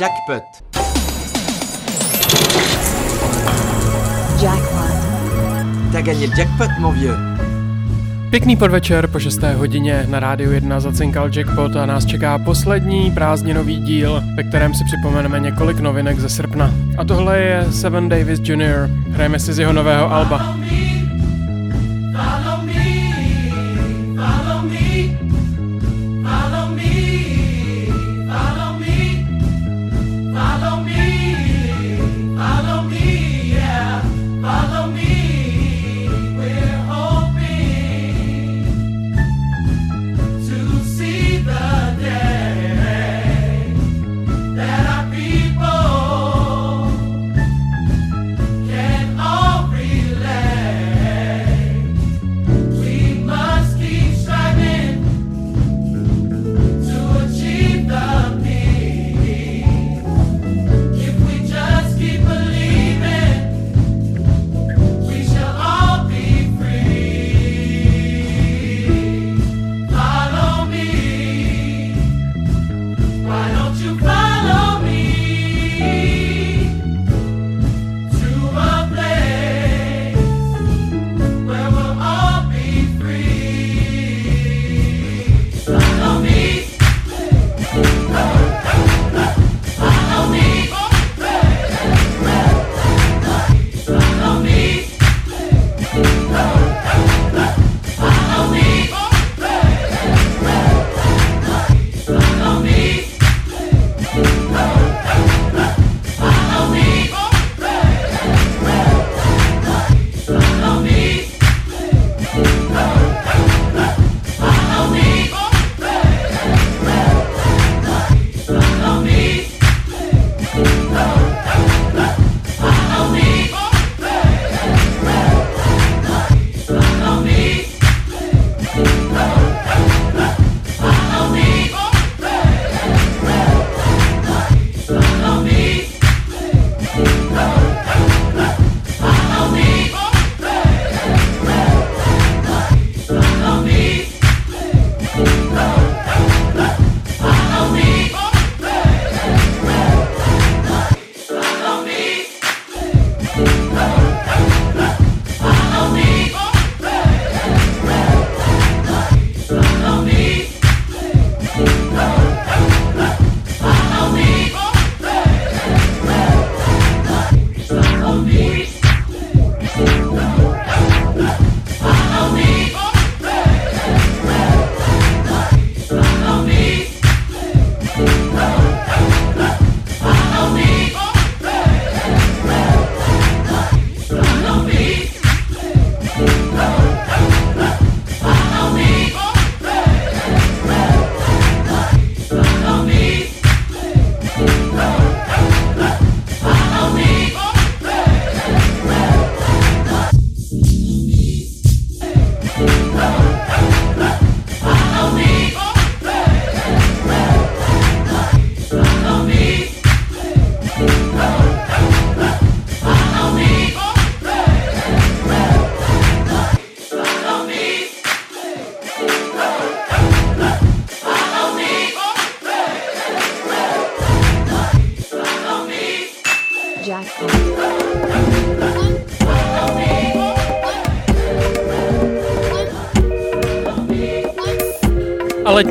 Jackpot. Jackpot. T'as gagné le jackpot, mon vieux. Pěkný podvečer po 6. hodině na Rádiu 1 zacinkal Jackpot a nás čeká poslední prázdninový díl, ve kterém si připomeneme několik novinek ze srpna. A tohle je Seven Davis Jr. Hrajeme si z jeho nového alba.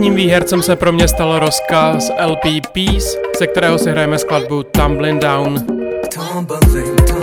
Letním výhercem se pro mě stal Roska z LP Peace, ze kterého si hrajeme skladbu Tumbling Down. Tumbling, tumbling,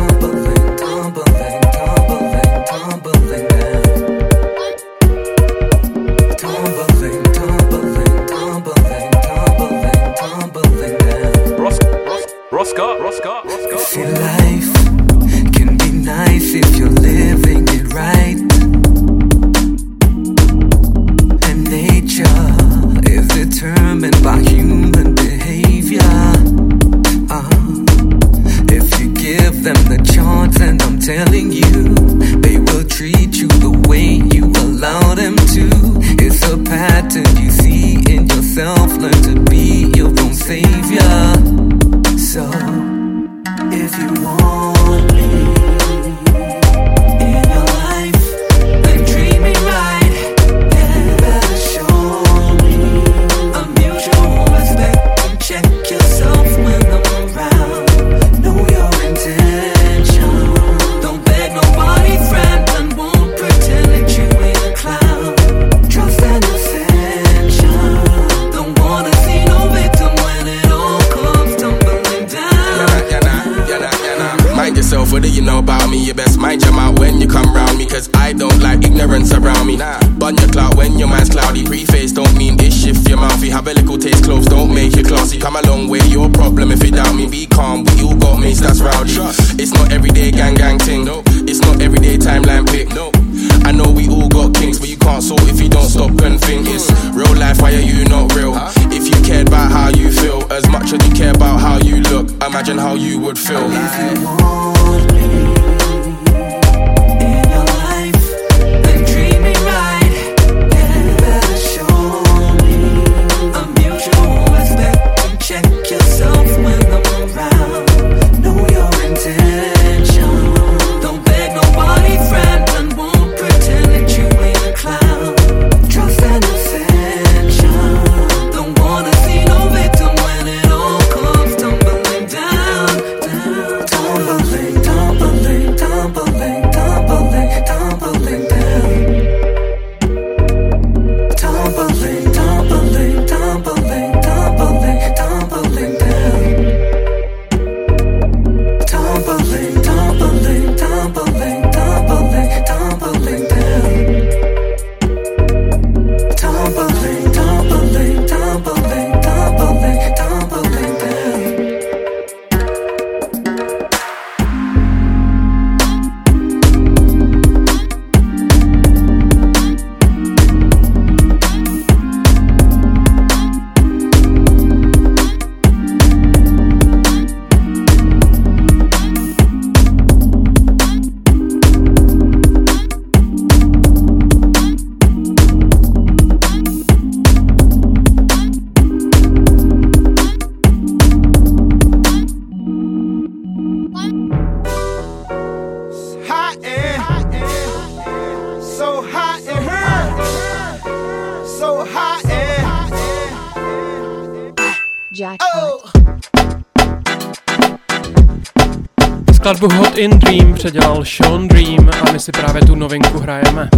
Rowdy preface don't mean this shift your mouthy. Have a little taste, clothes don't make you classy. Come a long way, your problem if it doubt me. Be calm, but you got me that's rowdy. It's not everyday gang gang ting. It's not everyday timeline pick. I know we all got kings, but you can't sort if you don't stop and think. It's real life, why are you not real? If you cared about how you feel, as much as you care about how you look, imagine how you would feel. If you want me. Skladbu Hot in Dream předělal Sean Dream a my si právě tu novinku hrajeme.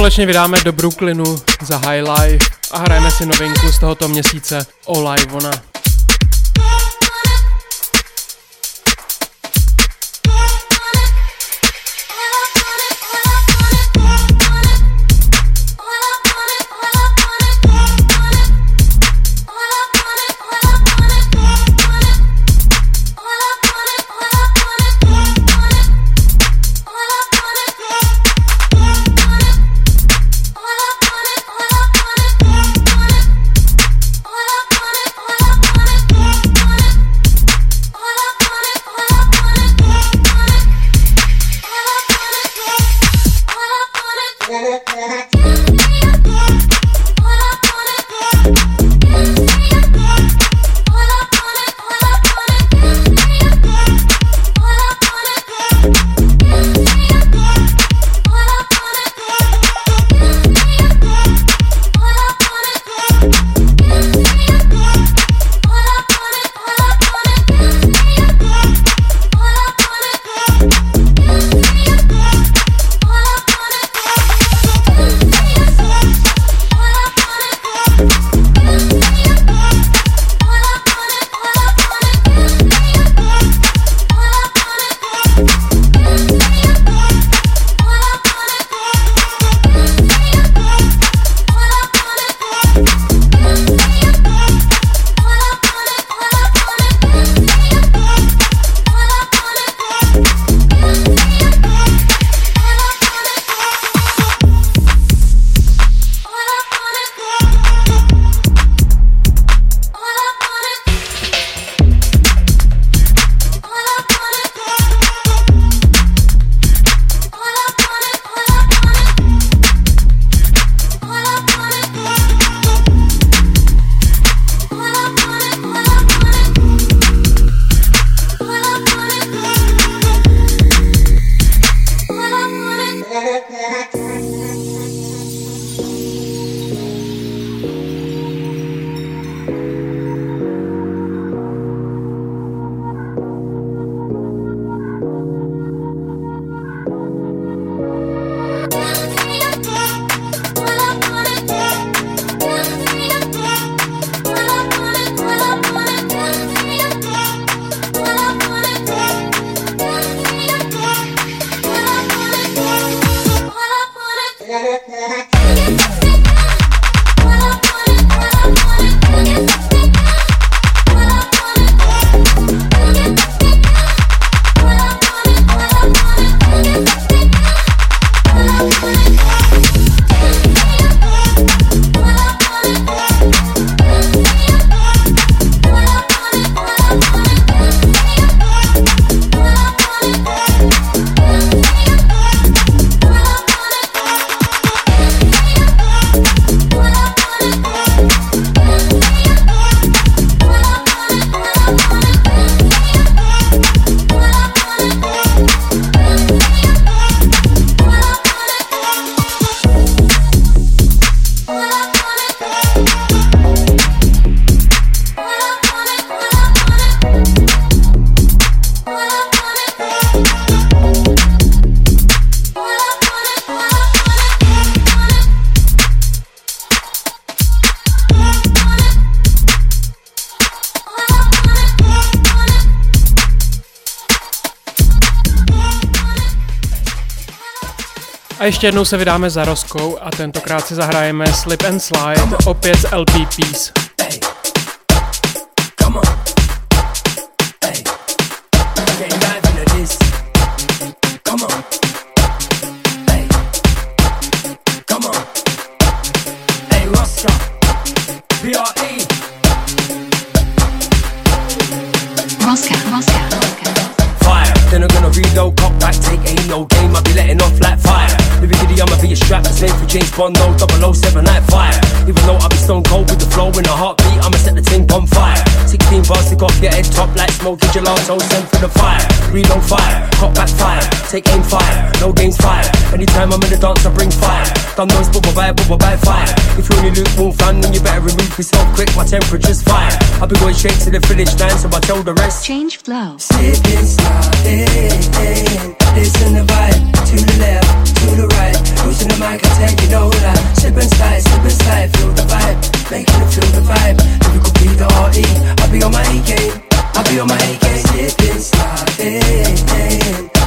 Společně vydáme do Brooklynu za High Life a hrajeme si novinku z tohoto měsíce. All I ještě jednou se vydáme za Roskou a tentokrát si zahrajeme Slip and Slide, opět z LP Peace. 110 007 night fire. Even though I be stone cold with the flow in the heart smoke, get your gelato, send for the fire. Reload fire, cock back fire, take aim fire, no games fire. Anytime I'm in the dance, I bring fire. Done those bubble by bubble by fire. If you're only lukewarm fan, then you better remove yourself quick, my temperature's fire. I'll be going straight to the finish line, so I tell the rest. Change flow. Slipping, sliding, listen the vibe. To the left, to the right. Who's in the mic? I tell you no lie. Slip and slide, slip and slide, feel the vibe. Making it feel the vibe. If you could be the RE, I'll be on my A game. I'll be on my A game. Slipping, sliding,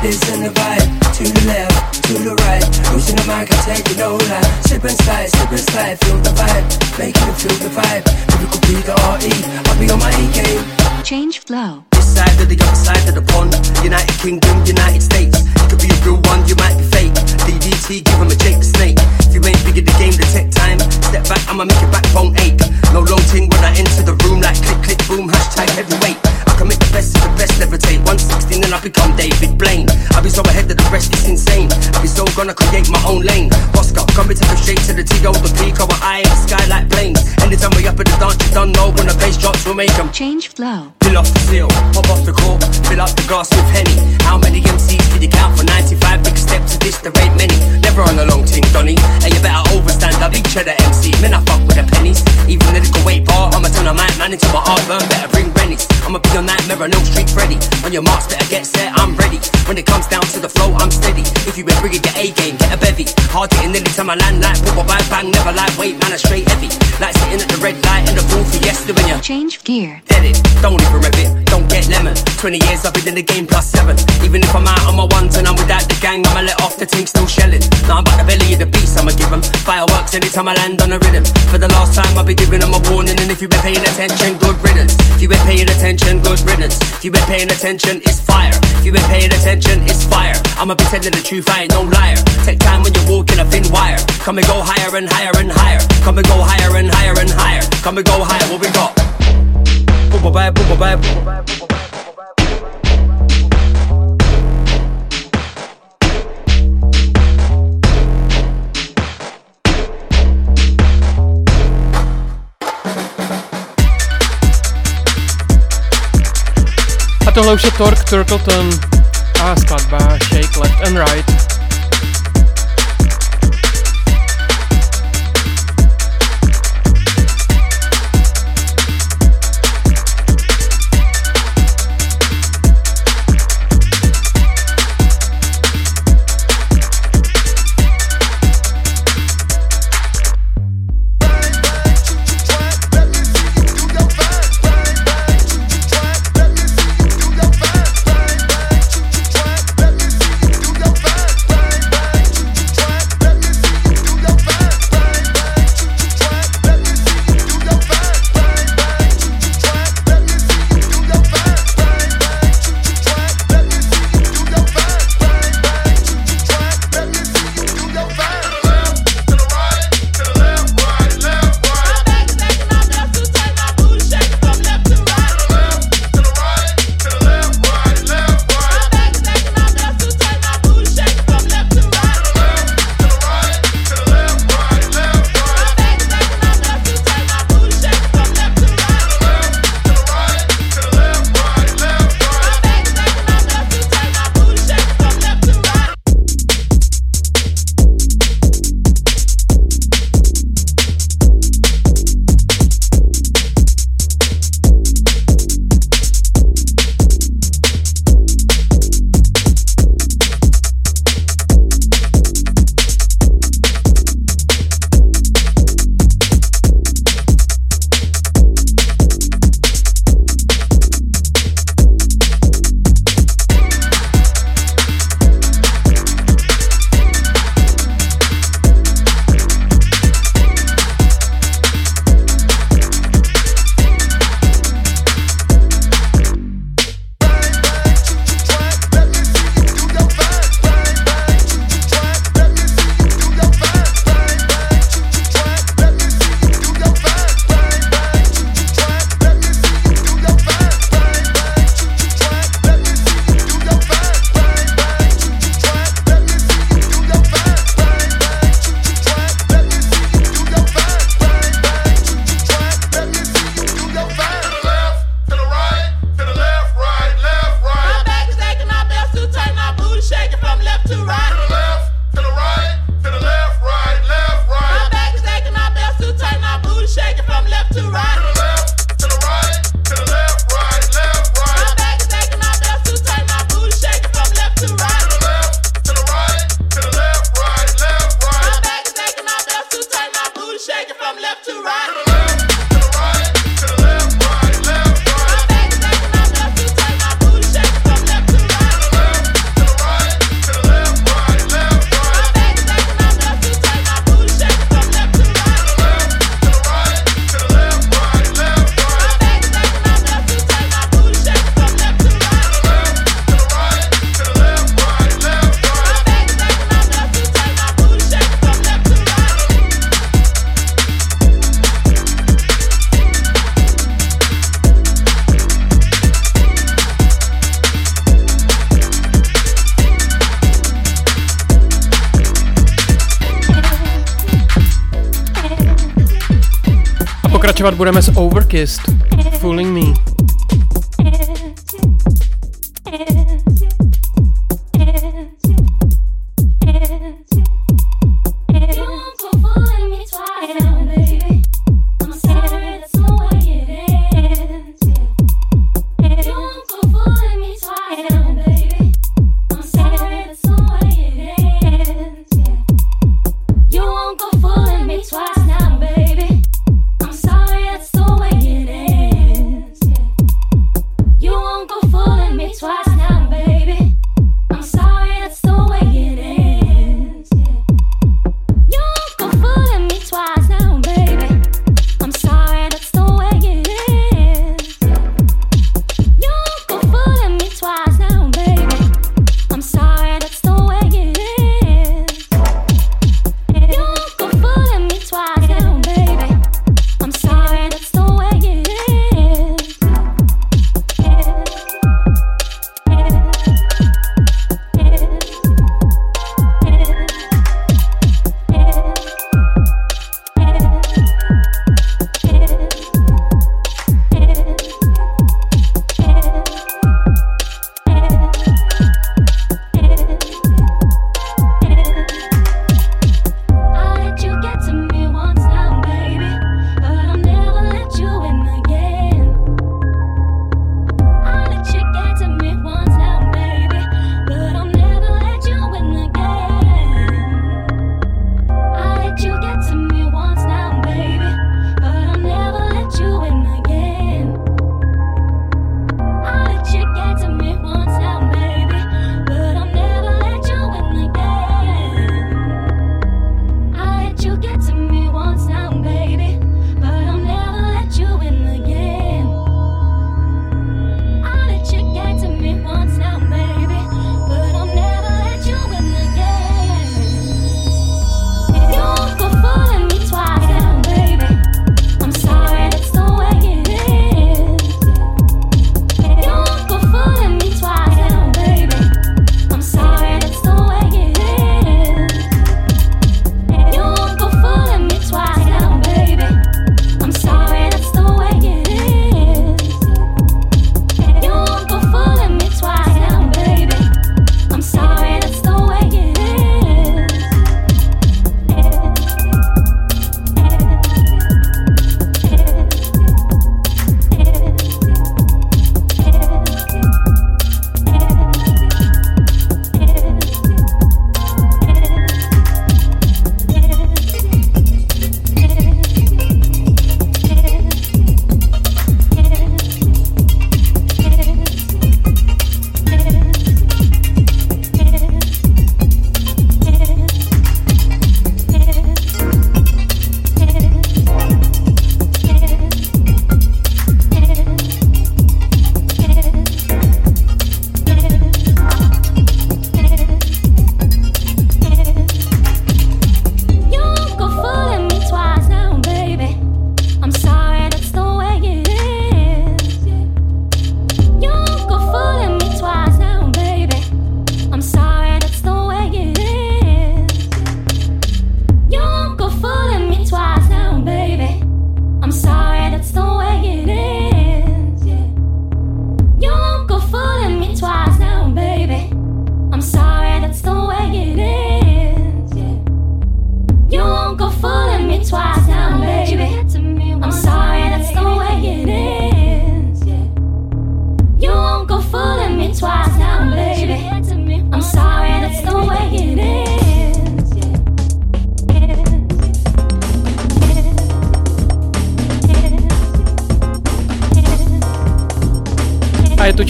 listen the vibe. To the left, to the right. Who's the mic? I tell you no lie. Slip and slide, slip and slide, feel the vibe. Making it feel the vibe. If you the RE, I'll be on my A. Change flow This side of the other side of the pond. United Kingdom, United States. You could be a real one, you might be fake. DDT, give him a Jake the Snake. If you ain't big at the game, the tech time. Step back, I'ma make your backbone ache. No long ting when I enter the room like click, click, boom, hashtag heavyweight. I can make the best of the best levitate. 116 and I become David Blaine. I be so ahead of the rest, it's insane. I be so gonna create my own lane. Bosco, coming to the straight to the T.O. The peak, our eye in the sky like planes. Anytime we up at the dance, you don't know when the bass drops, we'll make them change flow. Fill off the seal, pop off the court, fill up the glass with Henny. How many MCs did count for 95 big steps? Of this, there ain't many. Never on a long ting, Donny. Hey, you better overstand, I'll each other MC. Man, I fuck with the pennies. Even the little weight bar, I'ma turn a mic man into my art burn. Better bring Rennies. I'ma be on that mirror, no street Freddy. On your marks, better get set, I'm ready. When it comes down to the flow, I'm steady. If you been bringing your A game, get a bevy. Hard getting anytime I land like boom, bang, bang, never like wait, man, I straight heavy. Like sitting at the red light in the booth for yes, doing ya. Change gear. Get it, don't even rev it, don't get lemon. 20 years I've been in the game plus seven. Even if I'm out on my ones and I'm without the gang, I'ma let off the ting still shelling. Now I'm about the belly of the beast, I'ma give them fireworks anytime I land on a rhythm. For the last time, I'll be giving them a warning. And if you've been paying attention, good riddance. If you've been paying attention, good riddance. If you've been paying attention, it's fire. If you've been paying attention, it's fire. I'ma be telling the truth, I ain't no liar. Take time when you're walking a thin wire. Come and go higher and higher and higher. Come and go higher and higher and higher. Come and go higher, what we got? Boom, boom, boom, boom, boom. Tohle už je Torque Turkleton a skladba Shake Left and Right. ist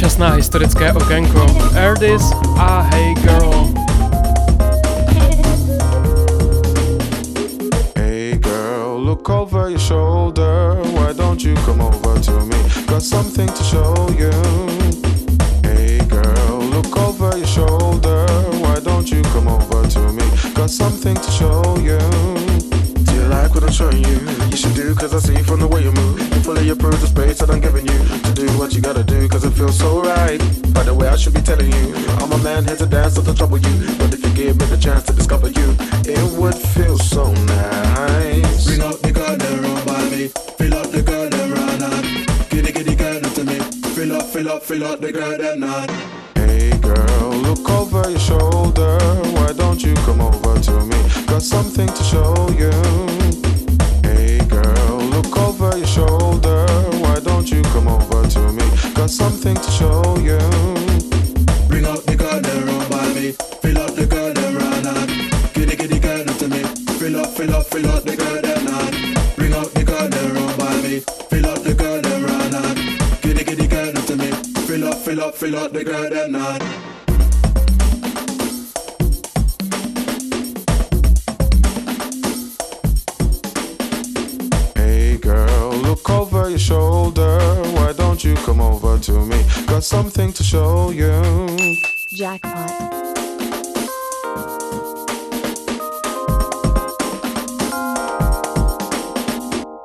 historické okénko. Erdis a Hey Girl. Hey girl, look over your shoulder. Why don't you come over to me? Got something to show you. Hey girl, look over your shoulder. Why don't you come over to me? Got something to show you like what I'm showing you. You should do, cause I see from the way you move. You full of your bruises, space that I'm giving you. To do what you gotta do, cause it feels so right. By the way, I should be telling you, I'm a man here to dance, not to trouble you. But if you give me the chance to discover you, it would feel so nice. Bring up the girl, then run by me. Fill up the girl, that run on. Giddy, giddy girl, not to me. Fill up, fill up, fill up the girl, then not. Hey girl, look over your shoulder. Why don't you come over to me? Got something to show you. Something to show you. Bring out the girl them round by me. Fill up the girl them round and Giddy giddy girl up to me. Fill up, fill up, fill up the girl them not. Bring out the girl them round by me. Fill up the girl them round and Giddy giddy girl up to me. Fill up, fill up, fill up the girl them not. Come over to me? Got something to show you. Jackpot.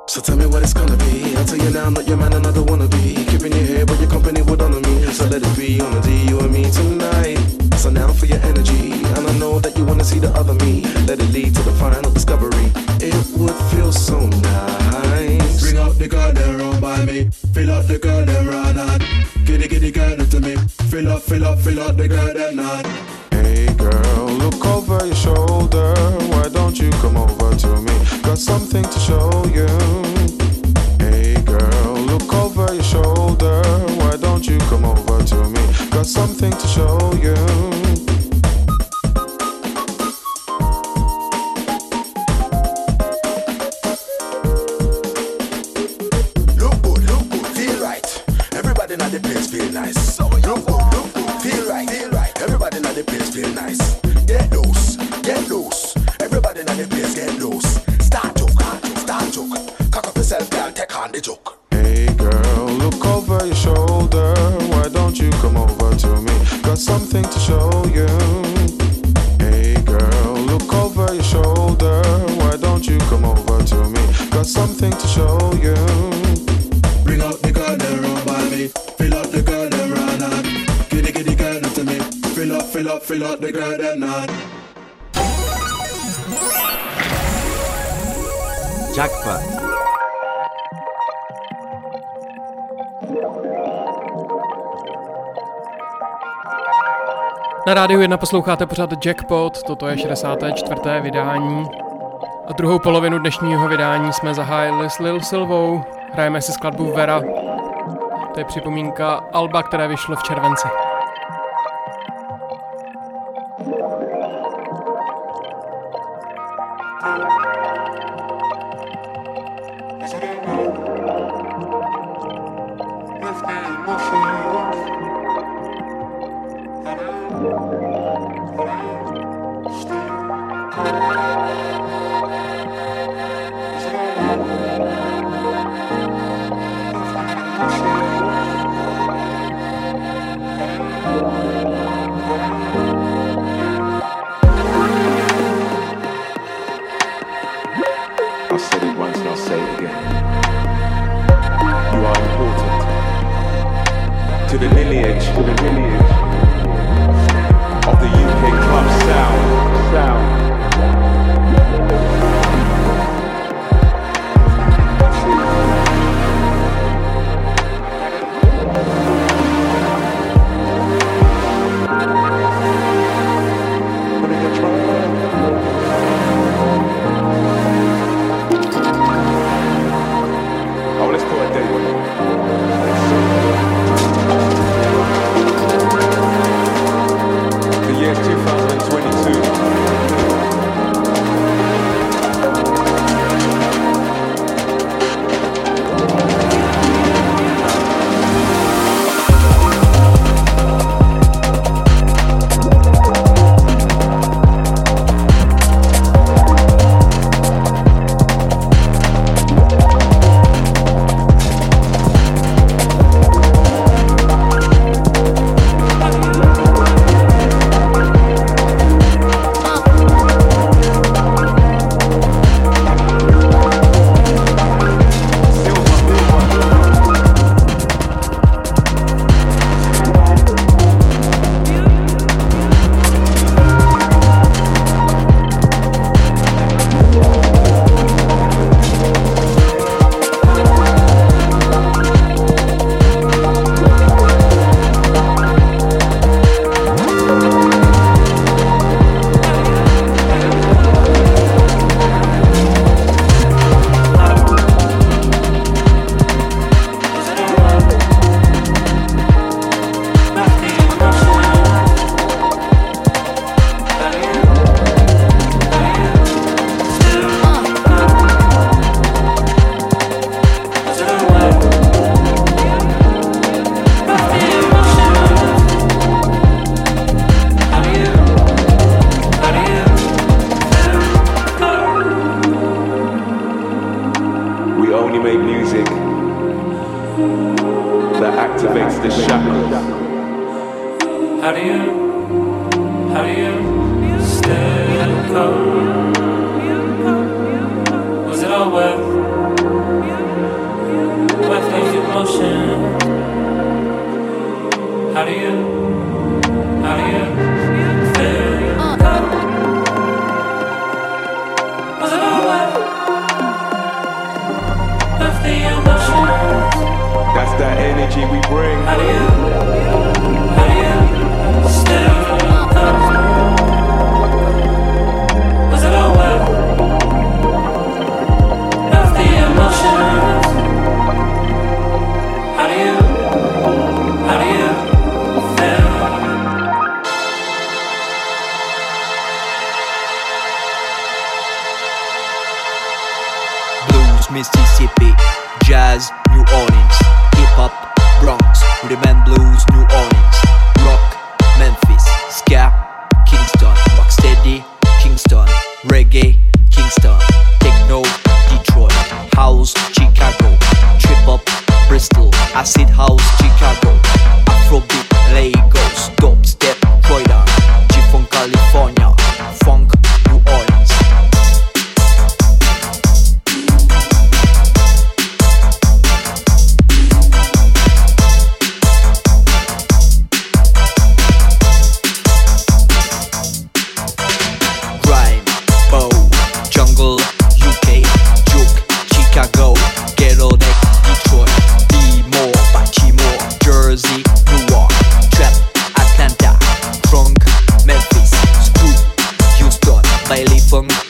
So tell me what it's gonna be. I'll tell you now, I'm not your man and I don't wanna be keeping you here, but your company would honor me. So let it be on the D, you and me tonight. So now for your energy, and I know that you wanna see the other me. Let it lead to the final discovery. It would feel so nice. Bring out the girl them round by me, fill up the girl them round and giddy giddy girl to me. Fill up, fill up, fill up the girl them not. Hey girl, look over your shoulder. Why don't you come over to me? Got something to show you. Hey girl, look over your shoulder. Why don't you come over to me? Got something to show you. Jackpot. Na rádiu 1 posloucháte pořád Jackpot, toto je 64. vydání. A druhou polovinu dnešního vydání jsme zahájili s Lil Silvou. Hrajeme si skladbu Vera. To je připomínka Alba, které vyšlo v červenci. aslanım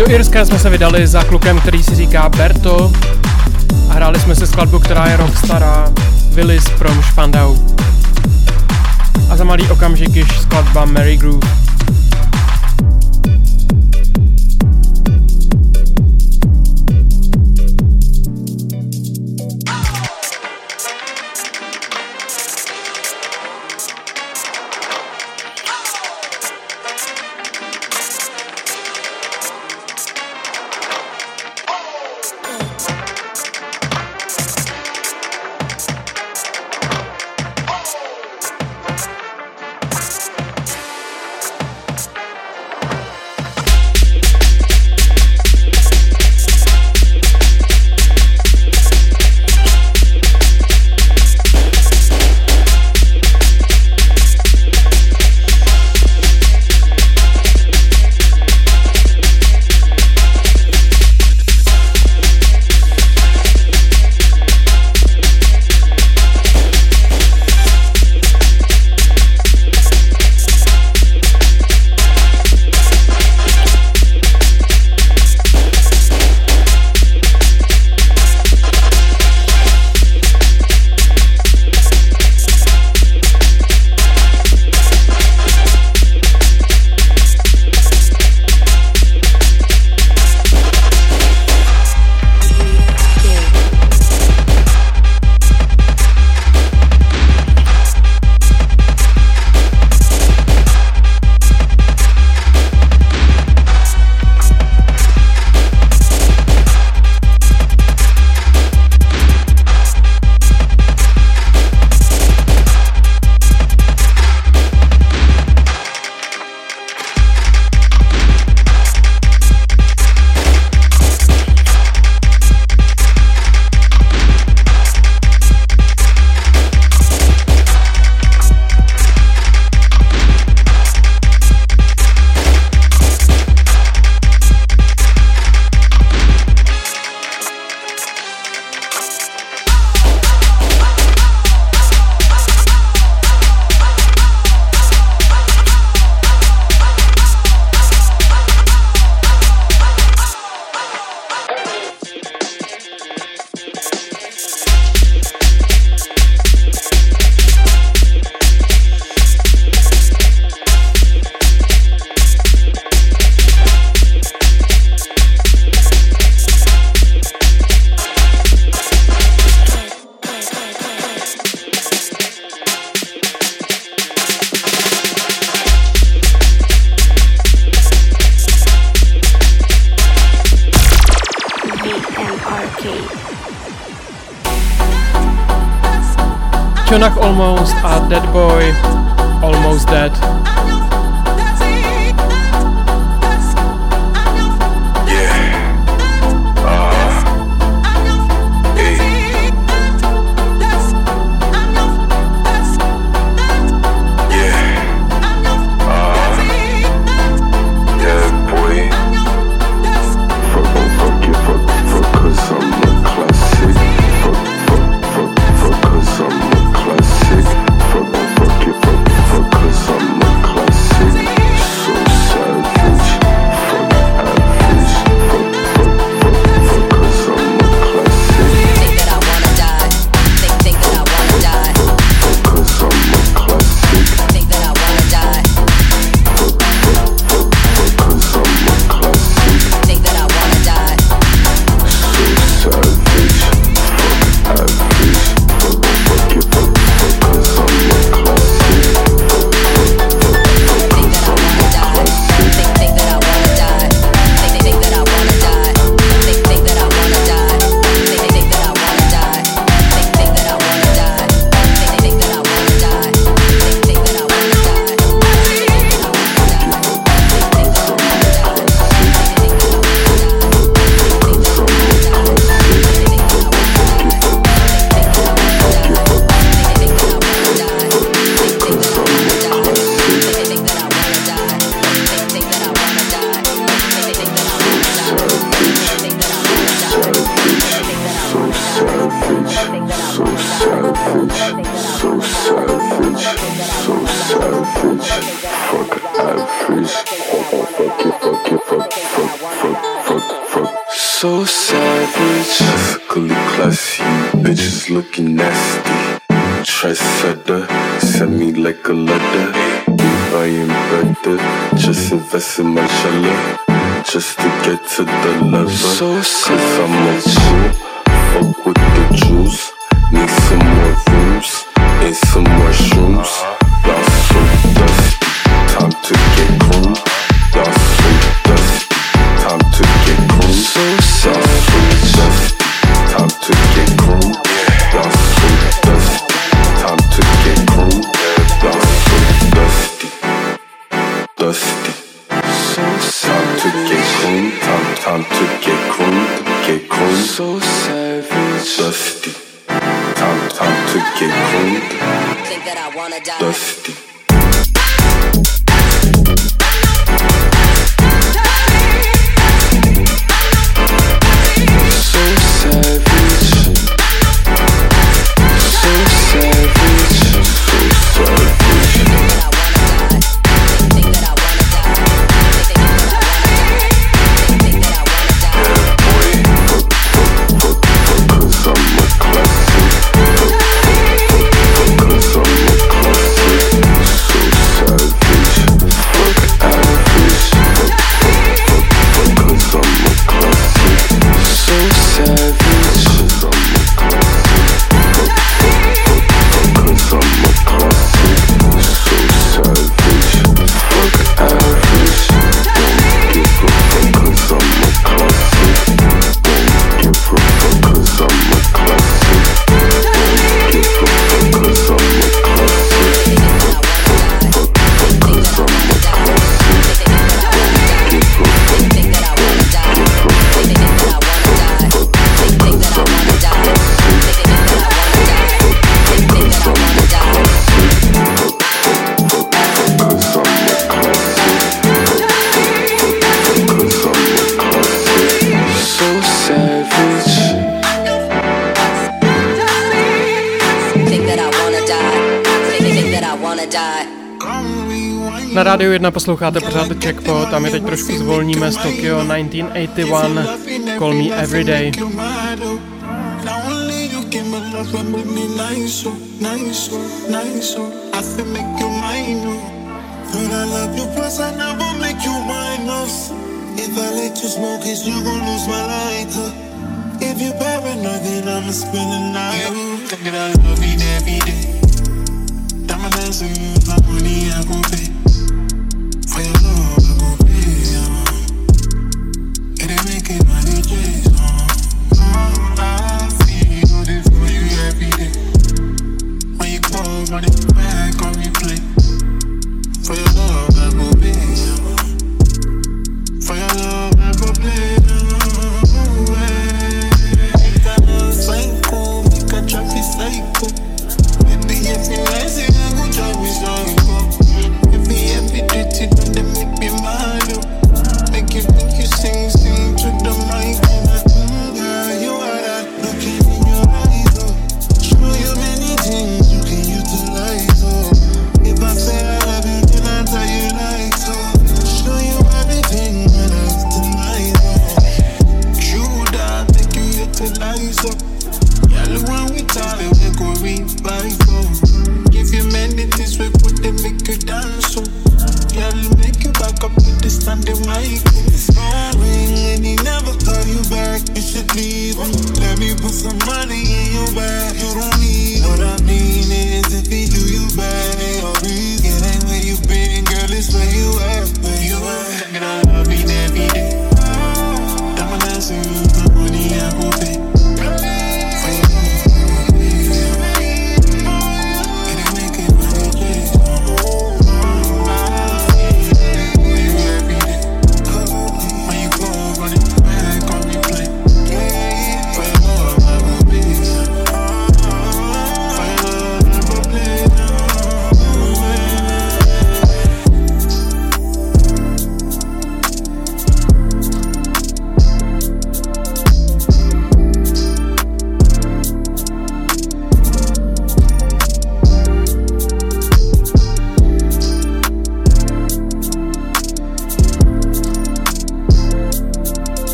Do Irska jsme se vydali za klukem, který si říká Berto a hráli jsme se skladbu, která je rok stará, Willis from Spandau. A za malý okamžik již skladba Mary Groove. Just invest in my shallow, just to get to the level. Cause I'm a Jew, fuck with the Jews, need some Rádiu 1 posloucháte pořád Jackpot a my teď trošku zvolníme z Tokyo 1981 Call Me Everyday. Girl, I love you, plus I never make you minus. If I let you smoke it, you gon' lose my lighter. If you paranoid, then I'ma spend the night. Think that I love you every day. Diamond dancing, like money I gon' pay. Další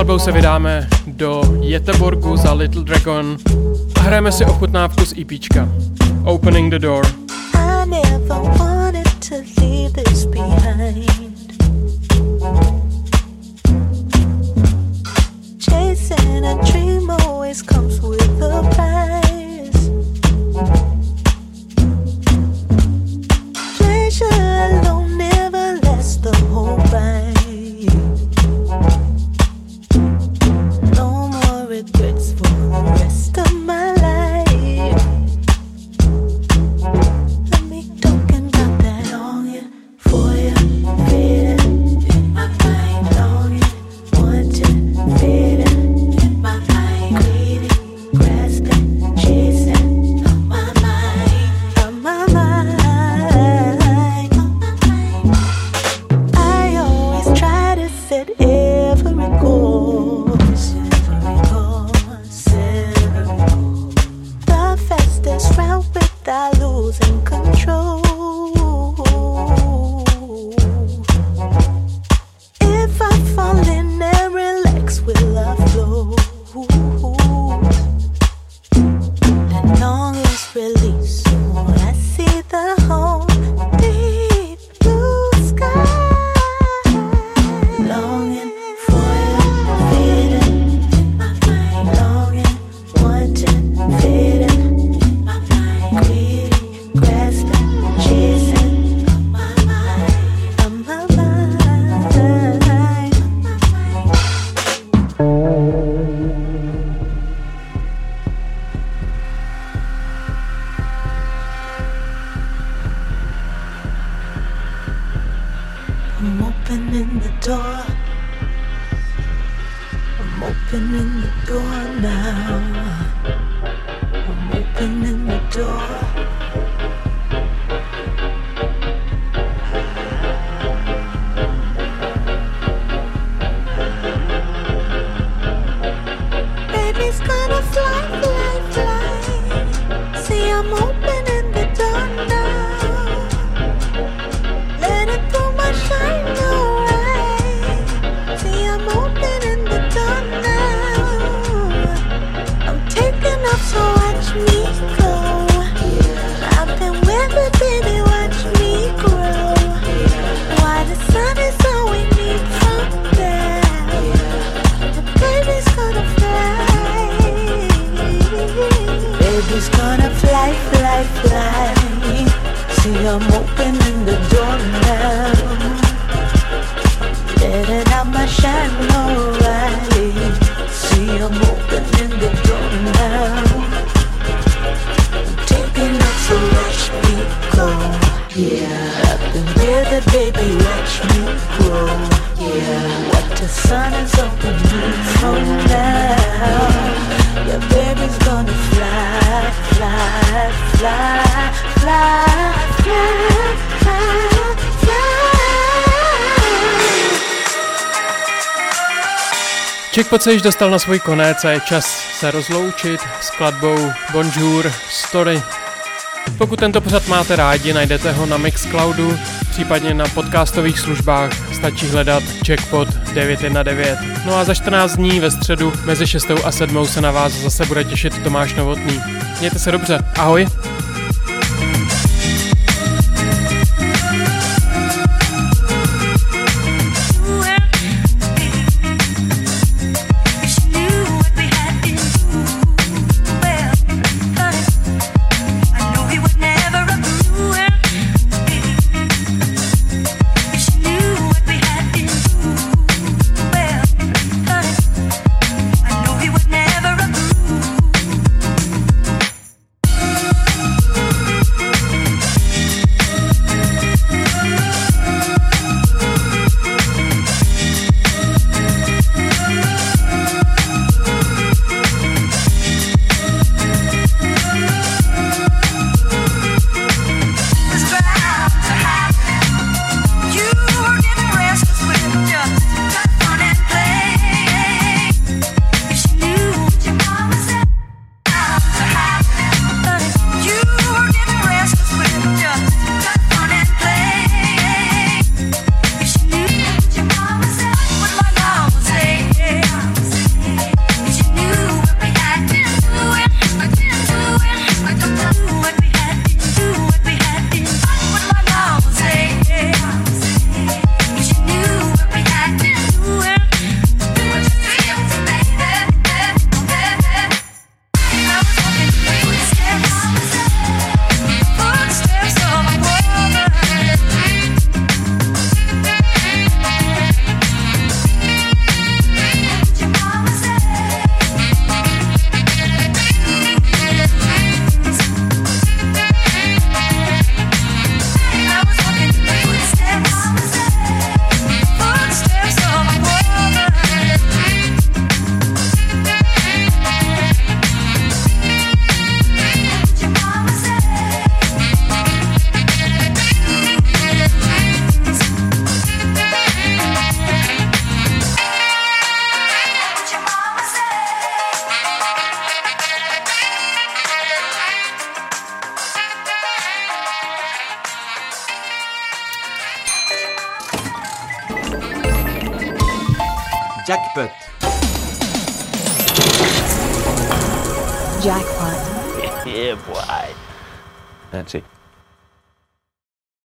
skladbou se vydáme do Jeteborgu za Little Dragon a hrajeme si ochutnávku z EPčka Opening the Door. Fly, fly, fly, fly, Checkpot se již dostal na svůj konec a je čas se rozloučit s kladbou Bonjour Story. Pokud tento pořad máte rádi, najdete ho na Mixcloudu, případně na podcastových službách, stačí hledat Jackpot 919. No a za 14 dní ve středu mezi 6 a 7 se na vás zase bude těšit Tomáš Novotný. Mějte se dobře, ahoj!